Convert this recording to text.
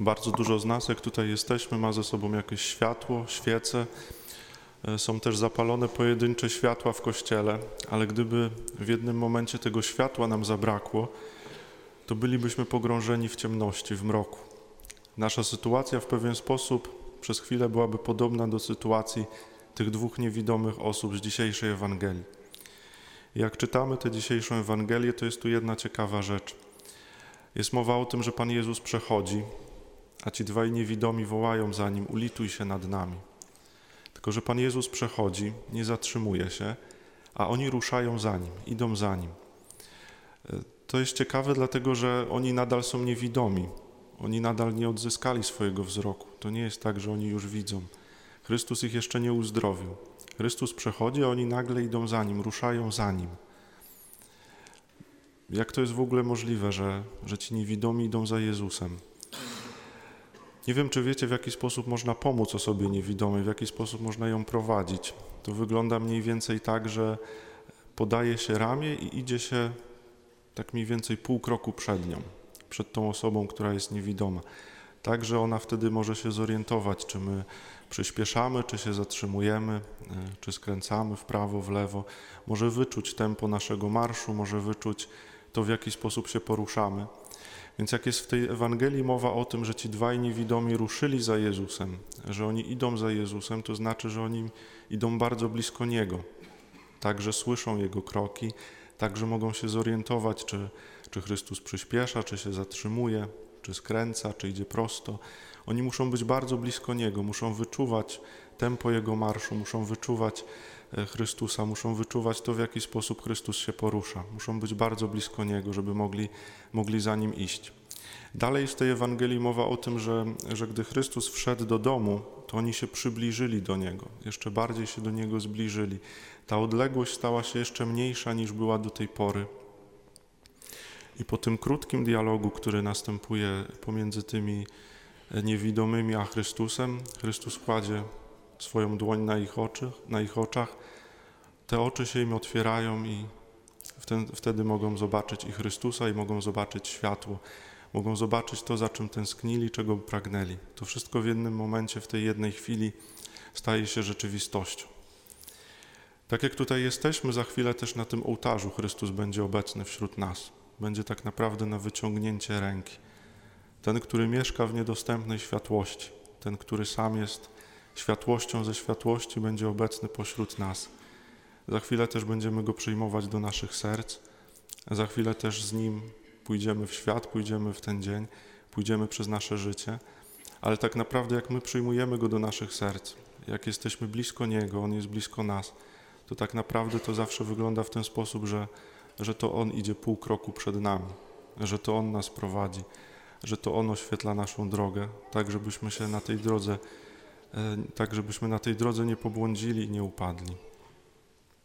Bardzo dużo z nas, jak tutaj jesteśmy, ma ze sobą jakieś światło, świece. E, Są też zapalone pojedyncze światła w kościele, ale gdyby w jednym momencie tego światła nam zabrakło, to bylibyśmy pogrążeni w ciemności, w mroku. Nasza sytuacja w pewien sposób przez chwilę byłaby podobna do sytuacji tych dwóch niewidomych osób z dzisiejszej Ewangelii. Jak czytamy tę dzisiejszą Ewangelię, to jest tu jedna ciekawa rzecz. Jest mowa o tym, że Pan Jezus przechodzi, a ci dwaj niewidomi wołają za nim: Ulituj się nad nami. Tylko, że Pan Jezus przechodzi, nie zatrzymuje się, a oni ruszają za nim, idą za nim. E, To jest ciekawe, dlatego że oni nadal są niewidomi. Oni nadal nie odzyskali swojego wzroku. To nie jest tak, że oni już widzą. Chrystus ich jeszcze nie uzdrowił. Chrystus przechodzi, a oni nagle idą za nim, ruszają za nim. Jak to jest w ogóle możliwe, że, że ci niewidomi idą za Jezusem? Nie wiem, czy wiecie, w jaki sposób można pomóc osobie niewidomej, w jaki sposób można ją prowadzić. To wygląda mniej więcej tak, że podaje się ramię i idzie się tak mniej więcej pół kroku przed nią, przed tą osobą, która jest niewidoma. Tak, że ona wtedy może się zorientować, czy my przyspieszamy, czy się zatrzymujemy, e, czy skręcamy w prawo, w lewo. Może wyczuć tempo naszego marszu, może wyczuć to, w jaki sposób się poruszamy. Więc jak jest w tej Ewangelii mowa o tym, że ci dwaj niewidomi ruszyli za Jezusem, że oni idą za Jezusem, to znaczy, że oni idą bardzo blisko Niego. Także słyszą Jego kroki, także mogą się zorientować, czy, czy Chrystus przyspiesza, czy się zatrzymuje, czy skręca, czy idzie prosto. Oni muszą być bardzo blisko Niego, muszą wyczuwać tempo Jego marszu, muszą wyczuwać e, Chrystusa, muszą wyczuwać to, w jaki sposób Chrystus się porusza. Muszą być bardzo blisko Niego, żeby mogli, mogli za Nim iść. Dalej w tej Ewangelii mowa o tym, że, że gdy Chrystus wszedł do domu, to oni się przybliżyli do Niego, jeszcze bardziej się do Niego zbliżyli. Ta odległość stała się jeszcze mniejsza niż była do tej pory. I po tym krótkim dialogu, który następuje pomiędzy tymi niewidomymi a Chrystusem, Chrystus kładzie swoją dłoń na ich, oczy, na ich oczach. Te oczy się im otwierają i wtedy, wtedy mogą zobaczyć i Chrystusa, i mogą zobaczyć światło. Mogą zobaczyć to, za czym tęsknili, czego pragnęli. To wszystko w jednym momencie, w tej jednej chwili staje się rzeczywistością. Tak jak tutaj jesteśmy, za chwilę też na tym ołtarzu Chrystus będzie obecny wśród nas. Będzie tak naprawdę na wyciągnięcie ręki. Ten, który mieszka w niedostępnej światłości, ten, który sam jest światłością ze światłości, będzie obecny pośród nas. Za chwilę też będziemy go przyjmować do naszych serc. Za chwilę też z nim pójdziemy w świat, pójdziemy w ten dzień, pójdziemy przez nasze życie. Ale tak naprawdę, jak my przyjmujemy go do naszych serc, jak jesteśmy blisko niego, on jest blisko nas, to tak naprawdę to zawsze wygląda w ten sposób, że, że to on idzie pół kroku przed nami, że to on nas prowadzi, że to on oświetla naszą drogę, tak żebyśmy się na tej drodze, e, tak żebyśmy na tej drodze nie pobłądzili i nie upadli.